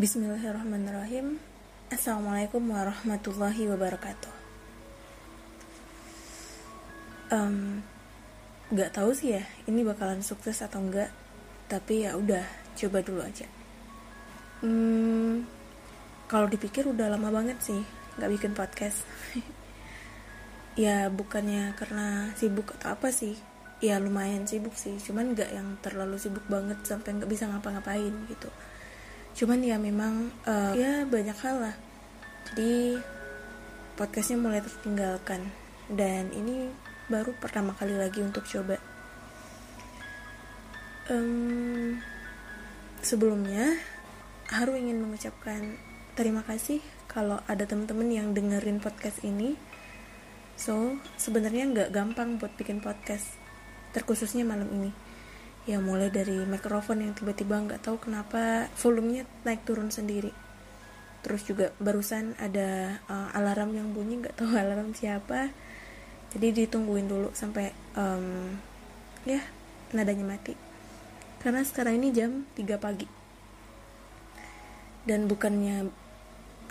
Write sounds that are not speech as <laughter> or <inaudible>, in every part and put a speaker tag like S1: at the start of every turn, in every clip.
S1: Bismillahirrahmanirrahim. Assalamualaikum warahmatullahi wabarakatuh. Um, Gak tahu sih ya Ini bakalan sukses atau enggak Tapi ya udah Coba dulu aja. Hmm, Kalau dipikir udah lama banget sih Gak bikin podcast. <laughs> Ya bukannya karena sibuk atau apa sih Ya lumayan sibuk sih Cuman gak yang terlalu sibuk banget Sampai gak bisa ngapa-ngapain gitu cuman ya memang uh, ya banyak hal lah. Jadi podcastnya mulai tertinggalkan. Dan ini baru pertama kali lagi untuk coba. Um, sebelumnya Haru ingin mengucapkan terima kasih kalau ada teman-teman yang dengerin podcast ini. So sebenarnya nggak gampang buat bikin podcast terkhususnya malam ini ya mulai dari mikrofon yang tiba-tiba nggak tahu kenapa volumenya naik turun sendiri. Terus juga barusan ada uh, alarm yang bunyi nggak tahu <laughs> alarm siapa. Jadi ditungguin dulu sampai um, ya nadanya mati. Karena sekarang ini jam 3 pagi. Dan bukannya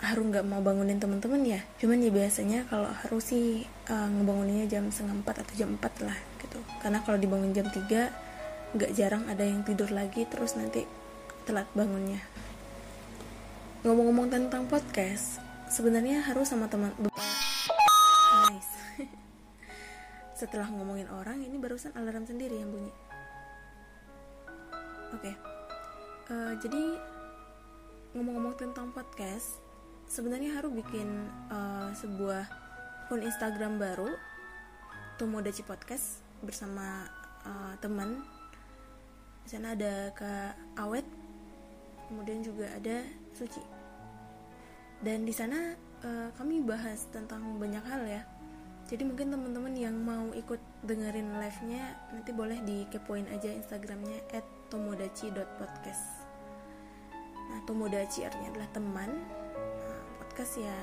S1: harus nggak mau bangunin teman-teman ya cuman ya biasanya kalau harus sih uh, ngebanguninnya jam setengah empat atau jam 4 lah gitu. Karena kalau dibangun jam 3 nggak jarang ada yang tidur lagi terus nanti telat bangunnya. Ngomong-ngomong tentang podcast sebenarnya harus sama teman nice. <laughs> Setelah ngomongin orang ini barusan alarm sendiri yang bunyi. Oke. Okay. uh, eh, jadi ngomong-ngomong tentang podcast sebenarnya harus bikin uh, sebuah akun Instagram baru Tomodachi Podcast bersama uh, teman di sana ada Kak Awet kemudian juga ada Suci. Dan di sana uh, kami bahas tentang banyak hal ya. Jadi mungkin teman-teman yang mau ikut dengerin live-nya nanti boleh dikepoin aja Instagramnya at tomodachi.podcast nah tomodachi artinya adalah teman. Nah, podcast ya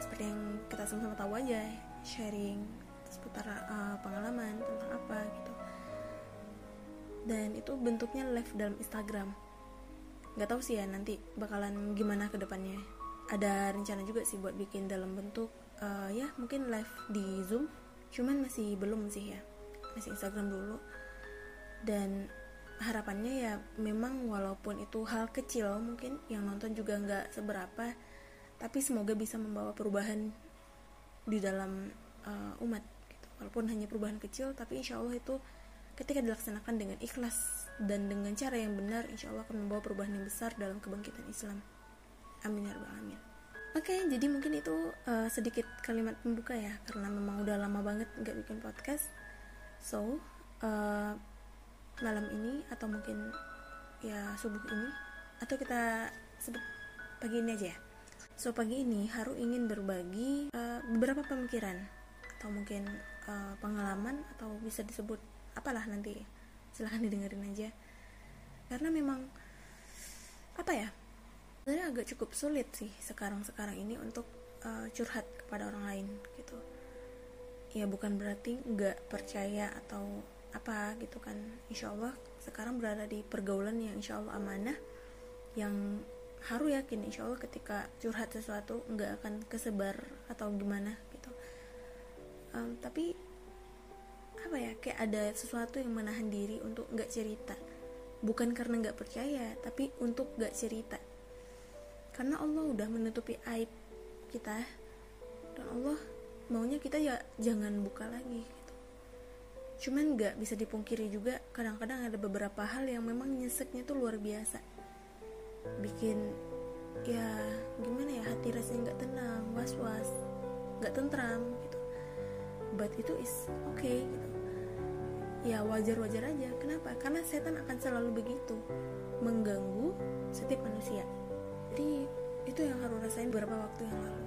S1: seperti yang kita sama-sama tahu aja sharing seputar uh, pengalaman tentang apa gitu dan itu bentuknya live dalam Instagram. Nggak tahu sih ya nanti bakalan gimana ke depannya. Ada rencana juga sih buat bikin dalam bentuk uh, ya mungkin live di Zoom. Cuman masih belum sih ya. Masih Instagram dulu. Dan harapannya ya memang walaupun itu hal kecil mungkin yang nonton juga nggak seberapa tapi semoga bisa membawa perubahan di dalam uh, umat gitu. walaupun hanya perubahan kecil tapi insya Allah itu ketika dilaksanakan dengan ikhlas dan dengan cara yang benar insya Allah akan membawa perubahan yang besar dalam kebangkitan Islam. Amin ya rabbal alamin. Oke okay, jadi mungkin itu uh, sedikit kalimat pembuka ya karena memang udah lama banget nggak bikin podcast. So uh, malam ini atau mungkin ya subuh ini atau kita sebut pagi ini aja ya. So pagi ini Haru ingin berbagi uh, beberapa pemikiran atau mungkin uh, pengalaman atau bisa disebut apalah nanti silahkan didengerin aja. Karena memang apa ya sebenarnya agak cukup sulit sih sekarang sekarang ini untuk uh, curhat kepada orang lain gitu. Ya bukan berarti nggak percaya atau apa gitu kan. Insya Allah sekarang berada di pergaulan yang insya Allah amanah yang harus yakin insya Allah ketika curhat sesuatu nggak akan kesebar atau gimana gitu. Um, tapi apa ya kayak ada sesuatu yang menahan diri untuk nggak cerita. Bukan karena nggak percaya tapi untuk nggak cerita. Karena Allah udah menutupi aib kita dan Allah maunya kita ya jangan buka lagi gitu. cuman nggak bisa dipungkiri juga kadang-kadang ada beberapa hal yang memang nyeseknya tuh luar biasa. Bikin ya gimana ya hati rasanya nggak tenang was was nggak tentram gitu. But itu is okay gitu ya wajar-wajar aja. Kenapa? Karena setan akan selalu begitu. Mengganggu setiap manusia. Jadi itu yang harus rasain beberapa waktu yang lalu.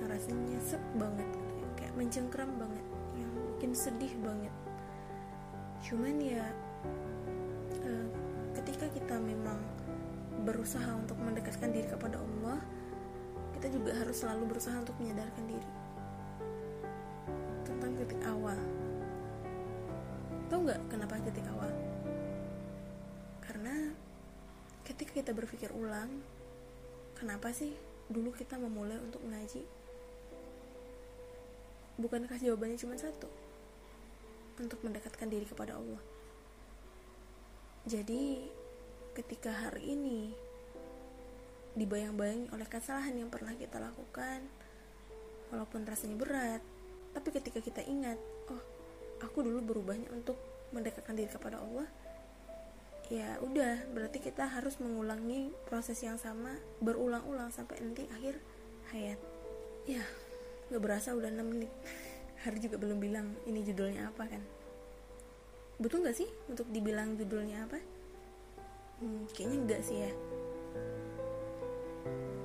S1: Yang rasanya nyesek banget gitu ya. kayak mencengkram banget. Yang bikin sedih banget. Cuman ya uh, ketika kita memang berusaha untuk mendekatkan diri kepada Allah kita juga harus selalu berusaha untuk menyadarkan diri. Tentang titik awal Tahu nggak kenapa titik awal? Karena ketika kita berpikir ulang, kenapa sih dulu kita memulai untuk mengaji? Bukankah jawabannya cuma satu? Untuk mendekatkan diri kepada Allah. Jadi ketika hari ini dibayang-bayangi oleh kesalahan yang pernah kita lakukan walaupun rasanya berat tapi ketika kita ingat aku dulu berubahnya untuk mendekatkan diri kepada Allah ya udah berarti kita harus mengulangi proses yang sama berulang-ulang sampai nanti akhir hayat. Ya nggak berasa udah 6 menit. Hari juga belum bilang ini judulnya apa kan. Betul nggak sih untuk dibilang judulnya apa? Hmm, kayaknya enggak sih ya.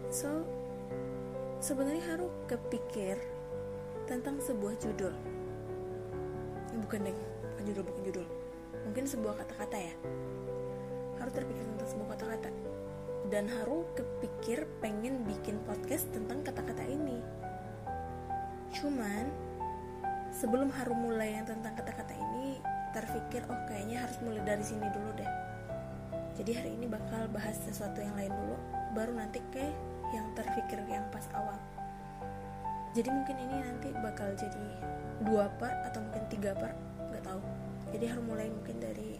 S1: So sebenarnya harus kepikir tentang sebuah judul bukan deh bukan judul bukan judul. Mungkin sebuah kata-kata ya. Harus terpikir tentang sebuah kata-kata. Dan Haru kepikir pengen bikin podcast tentang kata-kata ini. Cuman sebelum Haru mulai yang tentang kata-kata ini terpikir oh kayaknya harus mulai dari sini dulu deh. Jadi hari ini bakal bahas sesuatu yang lain dulu baru nanti ke yang terpikir yang pas awal. Jadi mungkin ini nanti bakal jadi dua part atau mungkin tiga part nggak tahu. Jadi harus mulai mungkin dari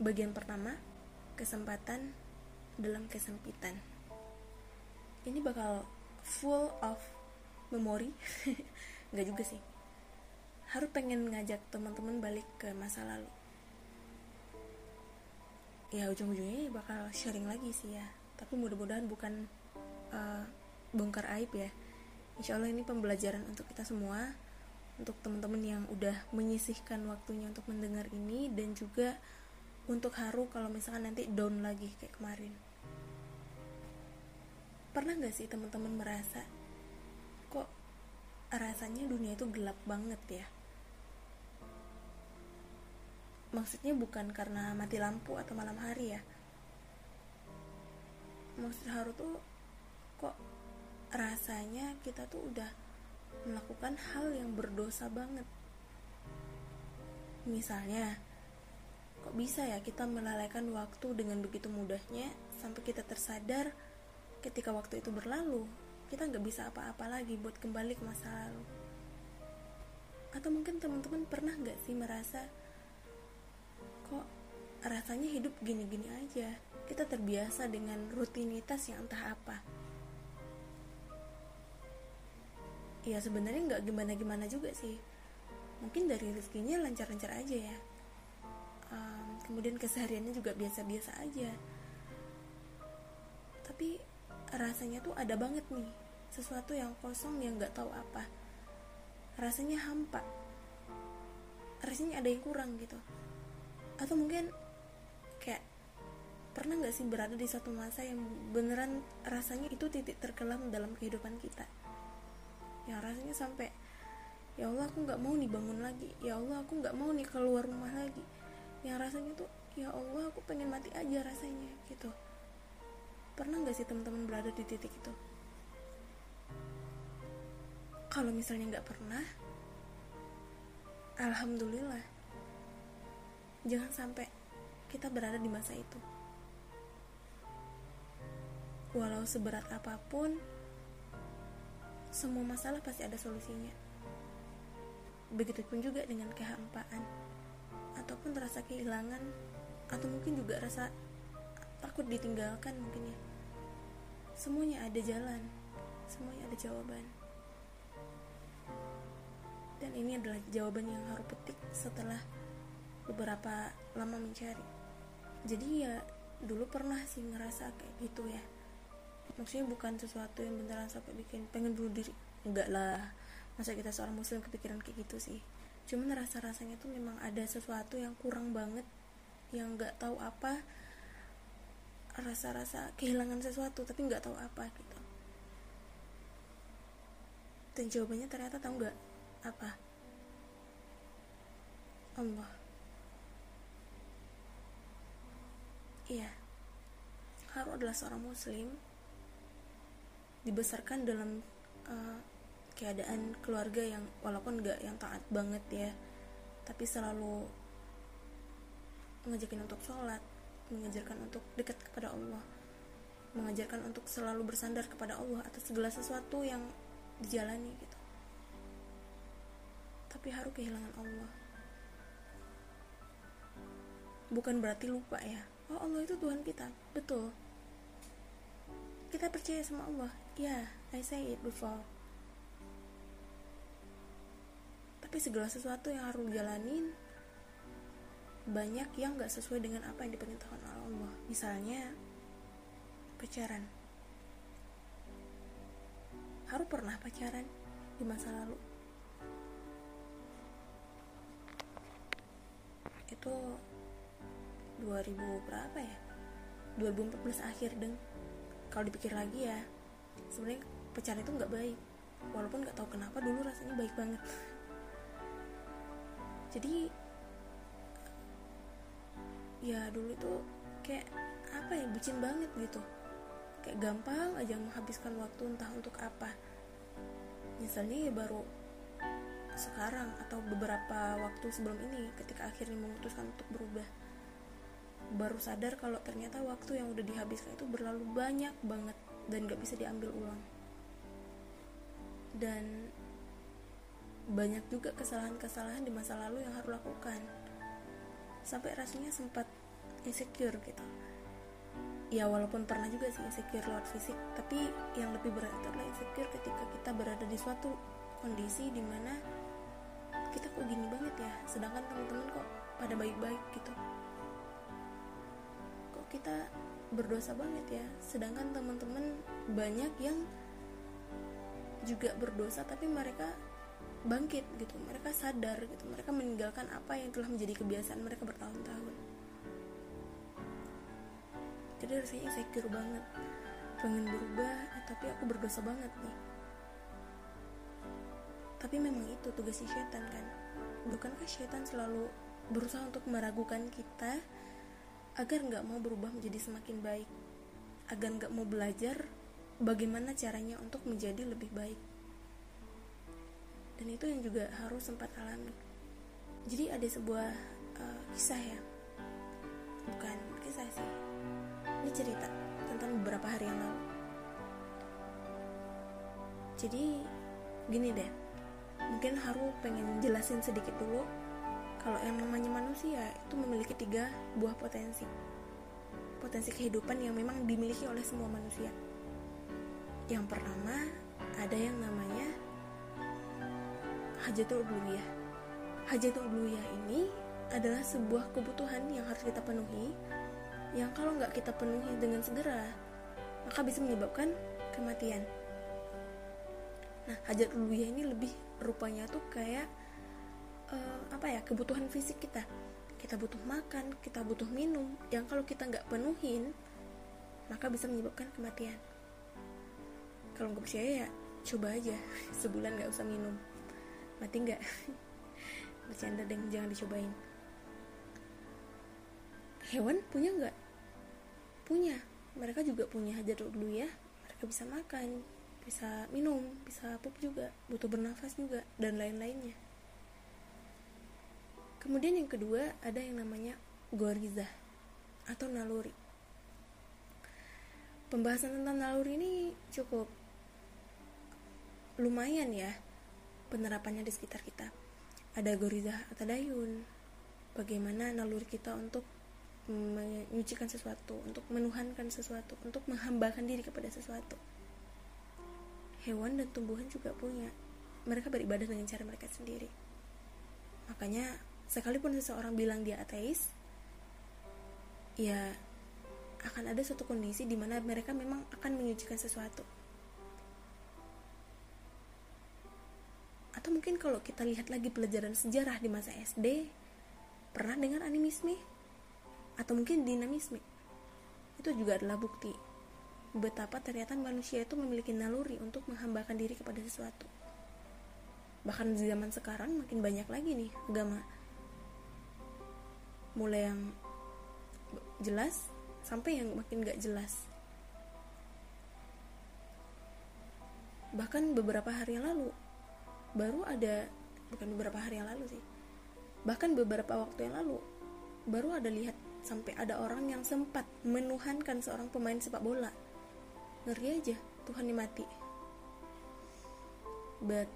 S1: bagian pertama kesempatan dalam kesempitan. Ini bakal full of memory. <laughs> Nggak juga sih. Harus pengen ngajak teman-teman balik ke masa lalu. Ya ujung-ujungnya bakal sharing lagi sih ya. Tapi mudah-mudahan bukan uh, bongkar aib ya. Insya Allah ini pembelajaran untuk kita semua untuk teman-teman yang udah menyisihkan waktunya untuk mendengar ini dan juga untuk haru kalau misalkan nanti down lagi kayak kemarin. Pernah nggak sih teman-teman merasa kok rasanya dunia itu gelap banget ya? Maksudnya bukan karena mati lampu atau malam hari ya. Maksud haru tuh kok rasanya kita tuh udah melakukan hal yang berdosa banget misalnya Kok bisa ya kita melalaikan waktu dengan begitu mudahnya sampai kita tersadar ketika waktu itu berlalu, kita nggak bisa apa-apa lagi buat kembali ke masa lalu. Atau mungkin teman-teman pernah nggak sih merasa kok rasanya hidup gini-gini aja, kita terbiasa dengan rutinitas yang entah apa. Ya sebenarnya nggak gimana-gimana juga sih. Mungkin dari rezekinya lancar-lancar aja ya. Um, kemudian kesehariannya juga biasa-biasa aja. Tapi rasanya tuh ada banget nih sesuatu yang kosong yang nggak tahu apa. Rasanya hampa. Rasanya ada yang kurang gitu. Atau mungkin kayak pernah nggak sih berada di satu masa yang beneran rasanya itu titik terkelam dalam kehidupan kita yang rasanya sampai ya Allah aku nggak mau nih bangun lagi. Ya Allah aku nggak mau nih keluar rumah lagi. Yang rasanya tuh ya Allah aku pengen mati aja rasanya gitu. Pernah nggak sih teman-teman berada di titik itu? Kalau misalnya nggak pernah alhamdulillah jangan sampai kita berada di masa itu. Walau seberat apa pun semua masalah pasti ada solusinya. Begitupun juga dengan kehampaan. Ataupun terasa kehilangan. Atau mungkin juga rasa takut ditinggalkan mungkin ya. Semuanya ada jalan. Semuanya ada jawaban. Dan ini adalah jawaban yang harus petik setelah beberapa lama mencari. Jadi ya dulu pernah sih ngerasa kayak gitu ya maksudnya bukan sesuatu yang beneran sampai bikin pengen bunuh diri. Enggak lah. Masa kita seorang muslim kepikiran kayak gitu sih. Cuman rasa-rasanya tuh memang ada sesuatu yang kurang banget yang nggak tahu apa. Rasa-rasa kehilangan sesuatu tapi nggak tahu apa gitu. Dan jawabannya ternyata tahu nggak apa. Allah. Iya. Haru adalah seorang muslim dibesarkan dalam uh, keadaan keluarga yang walaupun gak yang taat banget ya tapi selalu mengajakin untuk sholat mengajarkan untuk dekat kepada Allah mengajarkan untuk selalu bersandar kepada Allah atas segala sesuatu yang dijalani gitu. Tapi harus kehilangan Allah. Bukan berarti lupa ya. Oh Allah itu Tuhan kita. Betul. Kita percaya sama Allah yeah, I say it before. Tapi segala sesuatu yang harus jalanin banyak yang gak sesuai dengan apa yang diperintahkan oleh Allah. Misalnya pacaran. Haru pernah pacaran di masa lalu? Itu 2000 berapa ya? 2014 akhir deng. Kalau dipikir lagi ya sebenarnya pacaran itu nggak baik. Walaupun nggak tahu kenapa dulu rasanya baik banget. Jadi ya dulu itu kayak apa ya bucin banget gitu. Kayak gampang aja menghabiskan waktu entah untuk apa. Misalnya ya baru sekarang atau beberapa waktu sebelum ini ketika akhirnya memutuskan untuk berubah. Baru sadar kalau ternyata waktu yang udah dihabiskan itu berlalu banyak banget dan gak bisa diambil ulang. Dan banyak juga kesalahan-kesalahan di masa lalu yang harus lakukan. Sampai rasanya sempat insecure gitu. Ya walaupun pernah juga sih insecure lewat fisik tapi yang lebih berat adalah insecure ketika kita berada di suatu kondisi di mana kita kok gini banget ya sedangkan teman-teman kok pada baik-baik gitu. Kok kita berdosa banget ya. Sedangkan teman-teman banyak yang juga berdosa tapi mereka bangkit gitu. Mereka sadar gitu. Mereka meninggalkan apa yang telah menjadi kebiasaan mereka bertahun-tahun. Jadi rasanya insecure banget. Pengen berubah eh, tapi aku berdosa banget nih. Tapi memang itu tugasnya setan kan? Bukankah setan selalu berusaha untuk meragukan kita agar nggak mau berubah menjadi semakin baik. Agar nggak mau belajar bagaimana caranya untuk menjadi lebih baik. Dan itu yang juga harus sempat alami. Jadi ada sebuah uh, kisah ya. Bukan kisah sih. Ini cerita tentang beberapa hari yang lalu. Jadi gini deh. Mungkin Haru pengen jelasin sedikit dulu kalau yang namanya manusia itu memiliki tiga buah potensi potensi kehidupan yang memang dimiliki oleh semua manusia yang pertama ada yang namanya hajatul uluhiyah. Hajatul uluhiyah ini adalah sebuah kebutuhan yang harus kita penuhi yang kalau nggak kita penuhi dengan segera maka bisa menyebabkan kematian. Nah, hajat uluhiyah ini lebih rupanya tuh kayak uh, apa ya kebutuhan fisik kita. Kita butuh makan, kita butuh minum, yang kalau kita nggak penuhin maka bisa menyebabkan kematian. Kalau nggak percaya ya coba aja. <laughs> Sebulan nggak usah minum. Mati nggak? <laughs> Bercanda deh jangan dicobain. Hewan punya nggak? Punya. Mereka juga punya. Hajat dulu ya mereka bisa makan bisa minum bisa pup juga butuh bernafas juga dan lain-lainnya kemudian yang kedua ada yang namanya goriza atau naluri pembahasan tentang naluri ini cukup lumayan ya penerapannya di sekitar kita. Ada goriza atau dayun. Bagaimana naluri kita untuk menyucikan sesuatu, untuk menuhankan sesuatu, untuk menghambakan diri kepada sesuatu. Hewan dan tumbuhan juga punya. Mereka beribadah dengan cara mereka sendiri. Makanya, sekalipun seseorang bilang dia ateis, ya akan ada suatu kondisi di mana mereka memang akan menyucikan sesuatu. Atau mungkin kalau kita lihat lagi pelajaran sejarah di masa SD pernah dengar animisme atau mungkin dinamisme itu juga adalah bukti betapa ternyata manusia itu memiliki naluri untuk menghambakan diri kepada sesuatu. Bahkan di zaman sekarang makin banyak lagi nih agama mulai yang jelas sampai yang makin gak jelas. Bahkan beberapa hari yang lalu baru ada bukan beberapa hari yang lalu sih bahkan beberapa waktu yang lalu baru ada lihat sampai ada orang yang sempat menuhankan seorang pemain sepak bola. Ngeri aja Tuhan ini mati but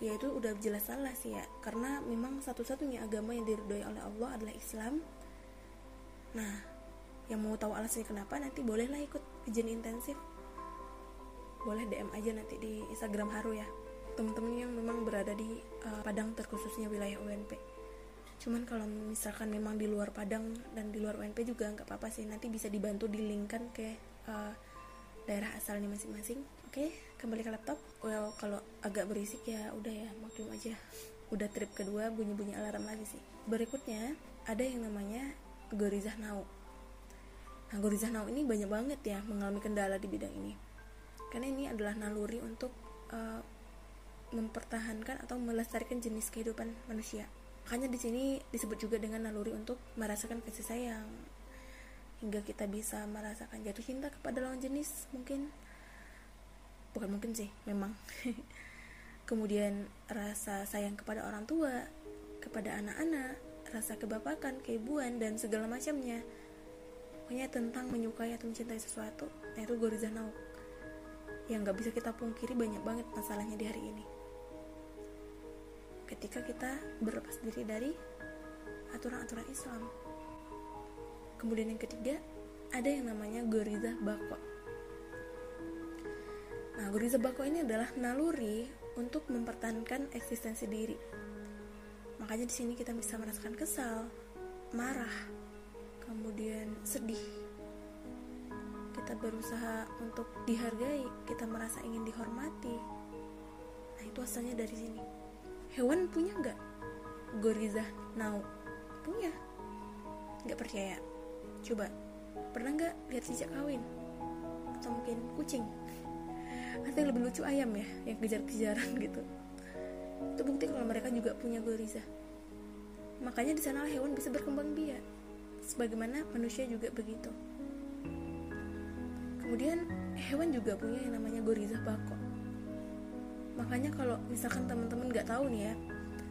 S1: ya itu udah jelas salah sih ya. Karena memang satu-satunya agama yang diridhoi oleh Allah adalah Islam. Nah yang mau tahu alasannya kenapa nanti bolehlah ikut kajian intensif. Boleh DM aja nanti di Instagram Haru ya. Teman-teman yang memang berada di uh, Padang terkhususnya wilayah UNP cuman kalau misalkan memang di luar Padang dan di luar UNP juga nggak apa-apa sih. Nanti bisa dibantu dilingkan ke uh, daerah asalnya masing-masing oke okay, kembali ke laptop. Well kalau agak berisik ya udah ya maklum aja. Udah trip kedua bunyi-bunyi alarm lagi sih. Berikutnya ada yang namanya Gorizah Now. Nah Gorizah Now ini banyak banget ya mengalami kendala di bidang ini. Karena ini adalah naluri untuk uh, mempertahankan atau melestarikan jenis kehidupan manusia. Makanya di sini disebut juga dengan naluri untuk merasakan kasih sayang. Hingga kita bisa merasakan jatuh cinta kepada lawan jenis mungkin bukan mungkin sih memang. <laughs> Kemudian rasa sayang kepada orang tua kepada anak-anak rasa kebapakan keibuan dan segala macamnya. Pokoknya tentang menyukai atau mencintai sesuatu nah itu Goriza Nauk. Yang gak bisa kita pungkiri banyak banget masalahnya di hari ini. Ketika kita berlepas diri dari aturan-aturan Islam. Kemudian yang ketiga ada yang namanya Goriza Bako Nah, guriza bako ini adalah naluri untuk mempertahankan eksistensi diri. Makanya di sini kita bisa merasakan kesal, marah, kemudian sedih. Kita berusaha untuk dihargai, kita merasa ingin dihormati. Nah, itu asalnya dari sini. Hewan punya nggak goriza now? Punya. Nggak percaya? Coba, pernah nggak lihat cicak kawin? Atau mungkin kucing? Atau yang lebih lucu ayam ya yang kejar-kejaran gitu. Itu bukti kalau mereka juga punya goriza makanya di sana hewan bisa berkembang biak. Sebagaimana manusia juga begitu. Kemudian hewan juga punya yang namanya goriza bako makanya kalau misalkan teman-teman nggak tahu nih ya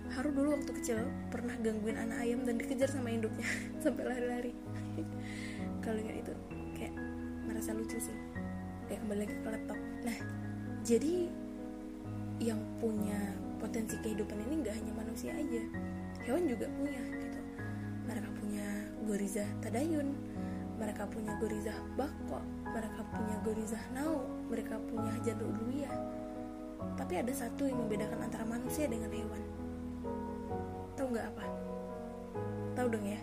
S1: Haru dulu waktu kecil pernah gangguin anak ayam dan dikejar sama induknya <laughs> sampai lari-lari. <laughs> Kalau ingat itu kayak merasa lucu sih. Kayak kembali lagi ke laptop. Nah jadi yang punya potensi kehidupan ini nggak hanya manusia aja. Hewan juga punya gitu. Mereka punya goriza tadayun mereka punya goriza bako mereka punya goriza nau mereka punya hajar uluwiyah tapi ada satu yang membedakan antara manusia dengan hewan. Tahu nggak apa? Tahu dong ya?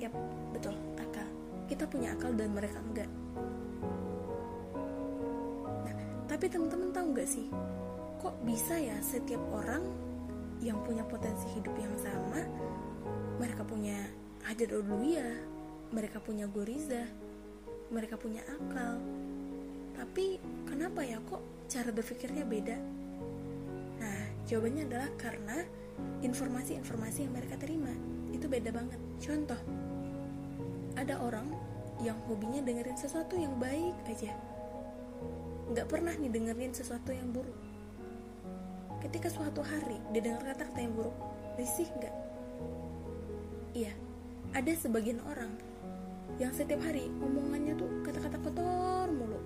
S1: Yap betul akal. Kita punya akal dan mereka enggak tapi teman-teman tahu nggak sih? Kok bisa ya setiap orang yang punya potensi hidup yang sama mereka punya hajar uluwiyah mereka punya goriza mereka punya akal. Tapi kenapa ya kok cara berpikirnya beda? Nah jawabannya adalah karena informasi-informasi yang mereka terima itu beda banget. Contoh ada orang yang hobinya dengerin sesuatu yang baik aja nggak pernah nih dengerin sesuatu yang buruk. Ketika suatu hari dia dengar kata-kata yang buruk risih nggak? Iya ada sebagian orang yang setiap hari omongannya tuh kata-kata kotor mulu.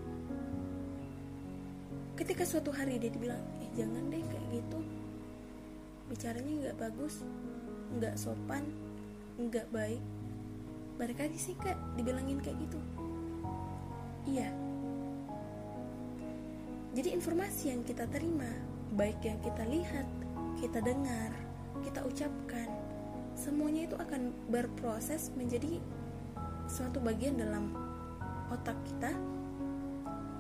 S1: Ketika suatu hari dia dibilang eh jangan deh kayak gitu. Bicaranya nggak bagus nggak sopan nggak baik. Balik lagi sih kak dibilangin kayak gitu. Iya jadi informasi yang kita terima, baik yang kita lihat, kita dengar, kita ucapkan, semuanya itu akan berproses menjadi suatu bagian dalam otak kita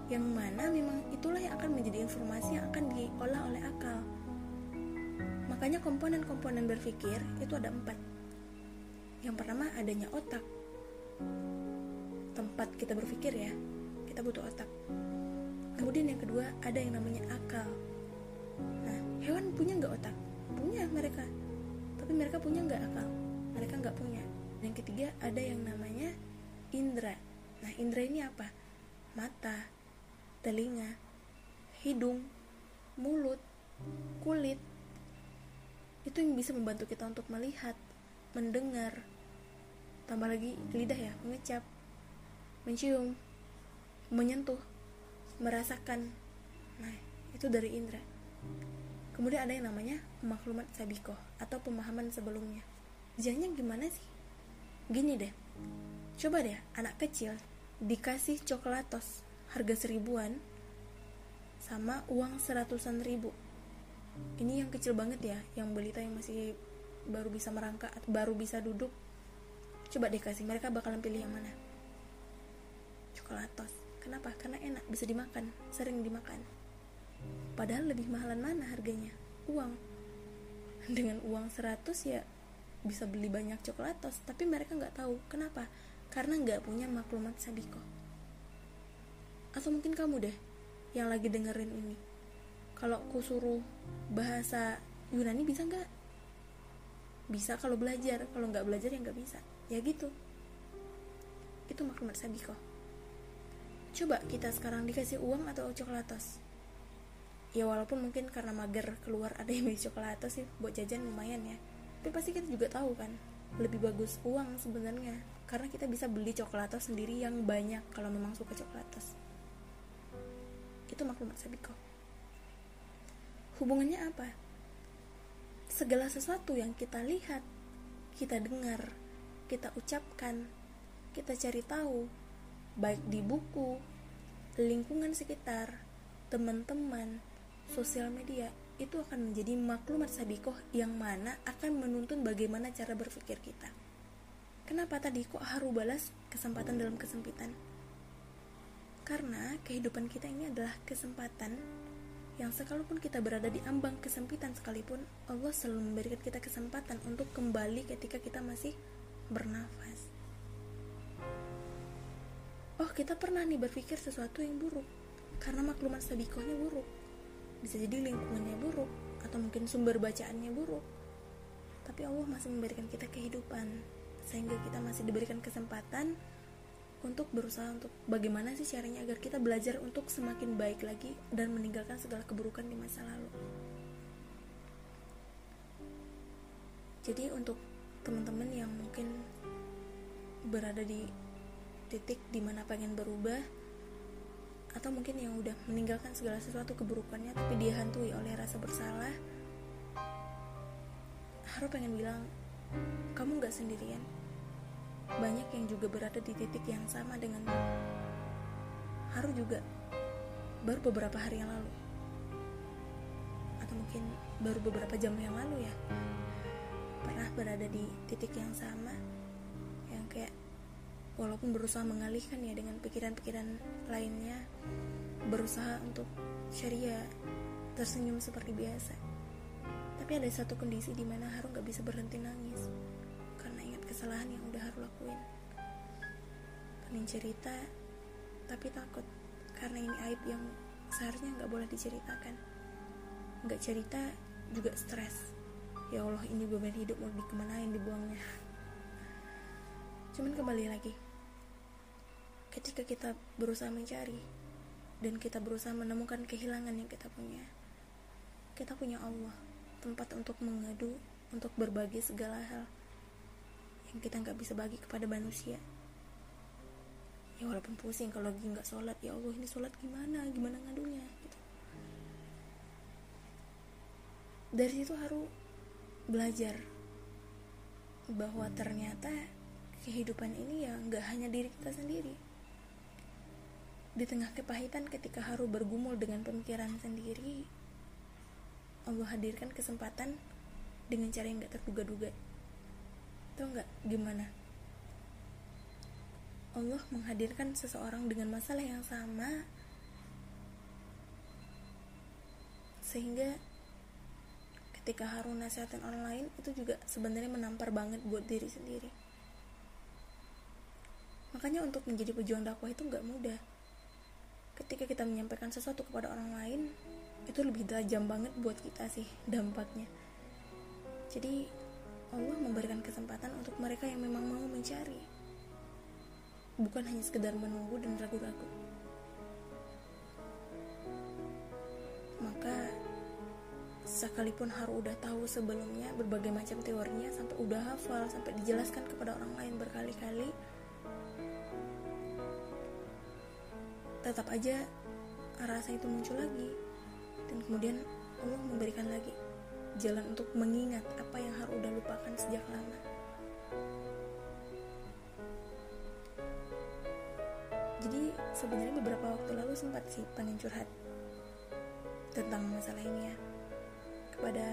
S1: yang mana memang itulah yang akan menjadi informasi yang akan diolah oleh akal. Makanya komponen-komponen berpikir itu ada empat. Yang pertama adanya otak. Tempat kita berpikir ya, kita butuh otak kemudian yang kedua ada yang namanya akal. Nah hewan punya nggak otak? Punya mereka. Tapi mereka punya nggak akal? Mereka nggak punya. Yang ketiga ada yang namanya indera. Nah indera ini apa? Mata telinga hidung mulut kulit. Itu yang bisa membantu kita untuk melihat mendengar. Tambah lagi lidah ya mengecap mencium menyentuh merasakan. Nah itu dari indera kemudian ada yang namanya maklumat sabiko atau pemahaman sebelumnya. Jangan gimana sih? Gini deh. Coba deh anak kecil dikasih coklatos harga seribuan sama uang seratusan ribu. Ini yang kecil banget ya yang belita yang masih baru bisa merangkak atau baru bisa duduk. Coba dikasih mereka bakalan pilih yang mana? Coklatos kenapa? Karena enak bisa dimakan sering dimakan. Padahal lebih mahalan mana harganya? Uang. <laughs> Dengan uang 100 ya bisa beli banyak coklatos tapi mereka nggak tahu. Kenapa? Karena nggak punya maklumat sabiko. Atau mungkin kamu deh yang lagi dengerin ini. Kalau aku suruh bahasa Yunani bisa nggak? Bisa kalau belajar kalau nggak belajar ya nggak bisa. Ya gitu. Itu maklumat sabiko coba kita sekarang dikasih uang atau coklatos ya walaupun mungkin karena mager keluar ada yang beli coklatos sih buat jajan lumayan ya. Tapi pasti kita juga tahu kan lebih bagus uang sebenarnya. Karena kita bisa beli coklatos sendiri yang banyak kalau memang suka coklatos itu maklumat sabiko hubungannya apa? Segala sesuatu yang kita lihat kita dengar kita ucapkan kita cari tahu baik di buku lingkungan sekitar teman-teman sosial media itu akan menjadi maklumat sabikoh yang mana akan menuntun bagaimana cara berpikir kita. Kenapa tadi kok haru balas kesempatan dalam kesempitan? Karena kehidupan kita ini adalah kesempatan yang sekalipun kita berada di ambang kesempitan sekalipun, Allah selalu memberikan kita kesempatan untuk kembali ketika kita masih bernafas. Kita pernah nih berpikir sesuatu yang buruk. Karena maklumat sabikohnya buruk. Bisa jadi lingkungannya buruk atau mungkin sumber bacaannya buruk. Tapi Allah masih memberikan kita kehidupan sehingga kita masih diberikan kesempatan untuk berusaha untuk bagaimana sih caranya agar kita belajar untuk semakin baik lagi dan meninggalkan segala keburukan di masa lalu. Jadi untuk teman-teman yang mungkin berada di titik di mana pengen berubah atau mungkin yang udah meninggalkan segala sesuatu keburukannya tapi dia hantui oleh rasa bersalah Haru pengen bilang kamu gak sendirian. Banyak yang juga berada di titik yang sama denganmu. Haru juga baru beberapa hari yang lalu. Atau mungkin baru beberapa jam yang lalu ya. Pernah berada di titik yang sama yang kayak walaupun berusaha mengalihkan ya dengan pikiran-pikiran lainnya berusaha untuk syariah tersenyum seperti biasa. Tapi ada satu kondisi di mana Haru gak bisa berhenti nangis karena ingat kesalahan yang udah Haru lakuin. Pengen cerita tapi takut karena ini aib yang seharusnya nggak boleh diceritakan. Nggak cerita juga stres. Ya Allah ini beban hidup mau dikemanain dibuangnya? <laughs> Cuman kembali lagi ketika kita berusaha mencari dan kita berusaha menemukan kehilangan yang kita punya kita punya Allah tempat untuk mengadu untuk berbagi segala hal yang kita nggak bisa bagi kepada manusia. Ya walaupun pusing kalau lagi nggak sholat ya Allah ini sholat gimana? Gimana ngadunya? Gitu. dari situ harus belajar bahwa ternyata kehidupan ini ya nggak hanya diri kita sendiri di tengah kepahitan ketika Haru bergumul dengan pemikiran sendiri, Allah hadirkan kesempatan dengan cara yang gak terduga-duga. Tahu gak gimana? Allah menghadirkan seseorang dengan masalah yang sama sehingga ketika Haru nasihatin orang lain itu juga sebenarnya menampar banget buat diri sendiri makanya untuk menjadi pejuang dakwah itu nggak mudah ketika kita menyampaikan sesuatu kepada orang lain itu lebih tajam banget buat kita sih dampaknya. Jadi Allah memberikan kesempatan untuk mereka yang memang mau mencari. Bukan hanya sekedar menunggu dan ragu-ragu. Maka sekalipun Haru udah tahu sebelumnya berbagai macam teorinya sampai udah hafal sampai dijelaskan kepada orang lain berkali-kali tetap aja rasa itu muncul lagi. Dan kemudian Allah memberikan lagi jalan untuk mengingat apa yang harus udah lupakan sejak lama. Jadi sebenarnya beberapa waktu lalu sempat sih pengen curhat tentang masalah ini ya. Kepada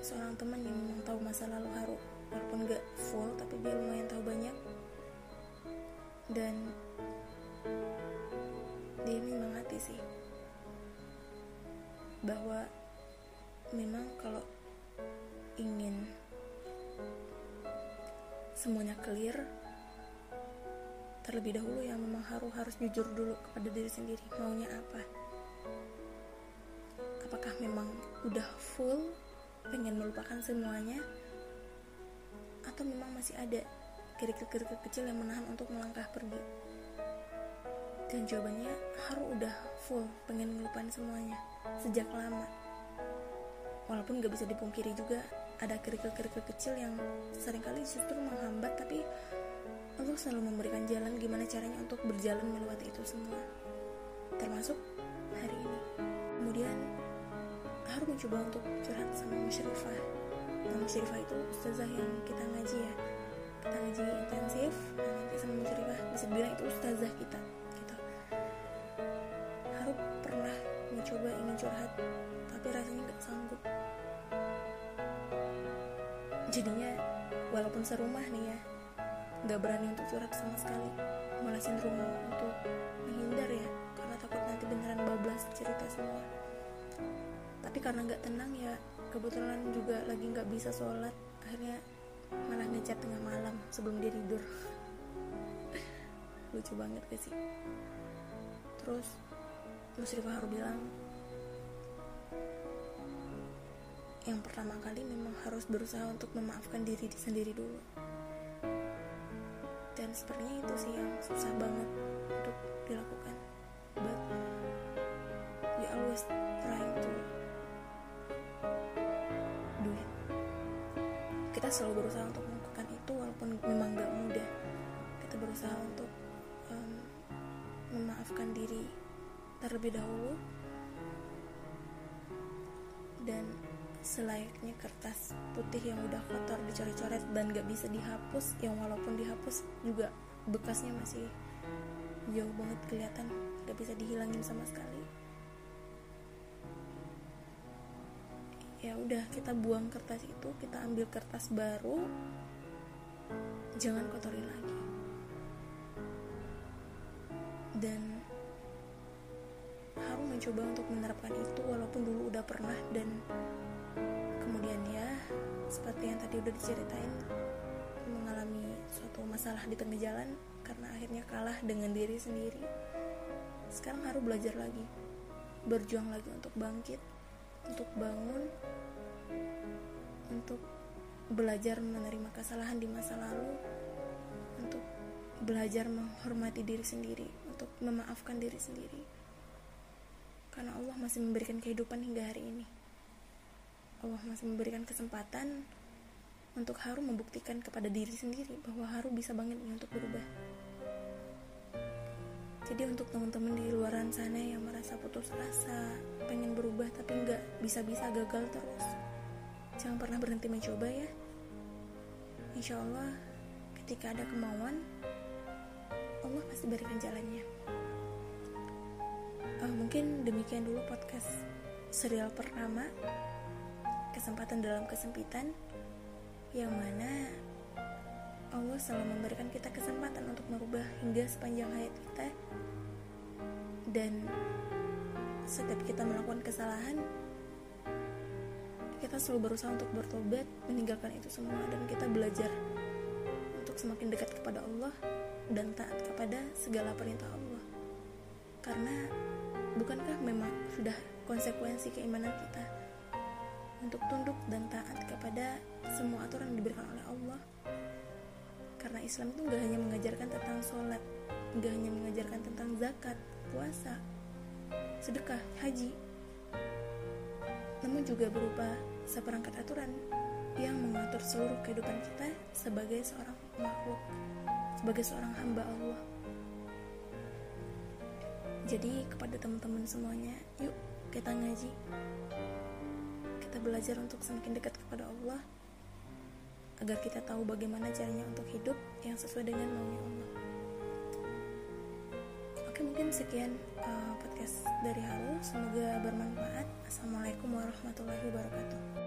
S1: seorang teman yang memang tahu masa lalu Haru walaupun gak full tapi dia lumayan tahu banyak. Dan dia menyemangati sih. Bahwa memang kalau ingin semuanya clear terlebih dahulu yang memang harus harus jujur dulu kepada diri sendiri maunya apa? Apakah memang udah full pengen melupakan semuanya? Atau memang masih ada kerikil-kerikil kecil yang menahan untuk melangkah pergi dan jawabannya harus udah full pengen melupakan semuanya sejak lama. Walaupun gak bisa dipungkiri juga ada kerikil-kerikil kecil yang sering kali justru menghambat tapi Allah selalu memberikan jalan gimana caranya untuk berjalan melewati itu semua. Termasuk hari ini. Kemudian harus mencoba untuk curhat sama Musyrifah nah itu ustazah yang kita ngaji ya. Kita ngaji intensif nanti sama Musyrifah bisa bilang itu ustazah kita jadinya walaupun serumah nih ya nggak berani untuk curhat sama sekali. Malah cenderung untuk menghindar ya karena takut nanti beneran bablas cerita semua. Tapi karena nggak tenang ya kebetulan juga lagi nggak bisa sholat akhirnya malah ngechat tengah malam sebelum dia tidur. <laughs> Lucu banget gak sih? Terus Musrifah harus bilang yang pertama kali memang harus berusaha untuk memaafkan diri sendiri dulu. Dan sepertinya itu sih yang susah banget untuk dilakukan. But we always trying to do it. Kita selalu berusaha untuk melakukan itu walaupun memang gak mudah. Kita berusaha untuk um, memaafkan diri terlebih dahulu selayaknya kertas putih yang udah kotor dicoret-coret dan gak bisa dihapus yang walaupun dihapus juga bekasnya masih jauh banget kelihatan gak bisa dihilangin sama sekali. Ya udah kita buang kertas itu kita ambil kertas baru jangan kotorin lagi. Dan harus mencoba untuk menerapkan itu walaupun dulu udah pernah dan kemudian ya seperti yang tadi udah diceritain mengalami suatu masalah di tengah jalan karena akhirnya kalah dengan diri sendiri. Sekarang harus belajar lagi berjuang lagi untuk bangkit untuk bangun untuk belajar menerima kesalahan di masa lalu untuk belajar menghormati diri sendiri untuk memaafkan diri sendiri. Karena Allah masih memberikan kehidupan hingga hari ini Allah masih memberikan kesempatan untuk Haru membuktikan kepada diri sendiri bahwa Haru bisa banget nih untuk berubah. Jadi untuk teman-teman di luaran sana yang merasa putus asa, pengen berubah tapi nggak bisa-bisa gagal terus, jangan pernah berhenti mencoba ya. Insya Allah ketika ada kemauan, Allah pasti berikan jalannya. Uh, mungkin demikian dulu podcast serial pertama kesempatan dalam kesempitan yang mana Allah selalu memberikan kita kesempatan untuk merubah hingga sepanjang hayat kita. Dan setiap kita melakukan kesalahan kita selalu berusaha untuk bertobat meninggalkan itu semua dan kita belajar untuk semakin dekat kepada Allah dan taat kepada segala perintah Allah. Karena bukankah memang sudah konsekuensi keimanan kita untuk tunduk dan taat kepada semua aturan yang diberikan oleh Allah. Karena Islam itu gak hanya mengajarkan tentang sholat gak hanya mengajarkan tentang zakat puasa sedekah haji namun juga berupa seperangkat aturan yang mengatur seluruh kehidupan kita sebagai seorang makhluk sebagai seorang hamba Allah. Jadi kepada teman-teman semuanya yuk kita ngaji kita belajar untuk semakin dekat kepada Allah agar kita tahu bagaimana caranya untuk hidup yang sesuai dengan maunya Allah. Oke mungkin sekian uh, podcast dari Haru. Semoga bermanfaat. Assalamualaikum warahmatullahi wabarakatuh